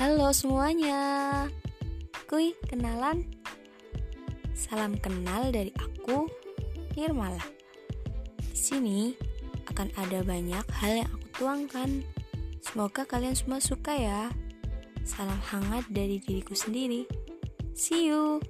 Halo semuanya. kui kenalan? Salam kenal dari aku, Nirmala. Di sini akan ada banyak hal yang aku tuangkan. Semoga kalian semua suka ya. Salam hangat dari diriku sendiri. See you.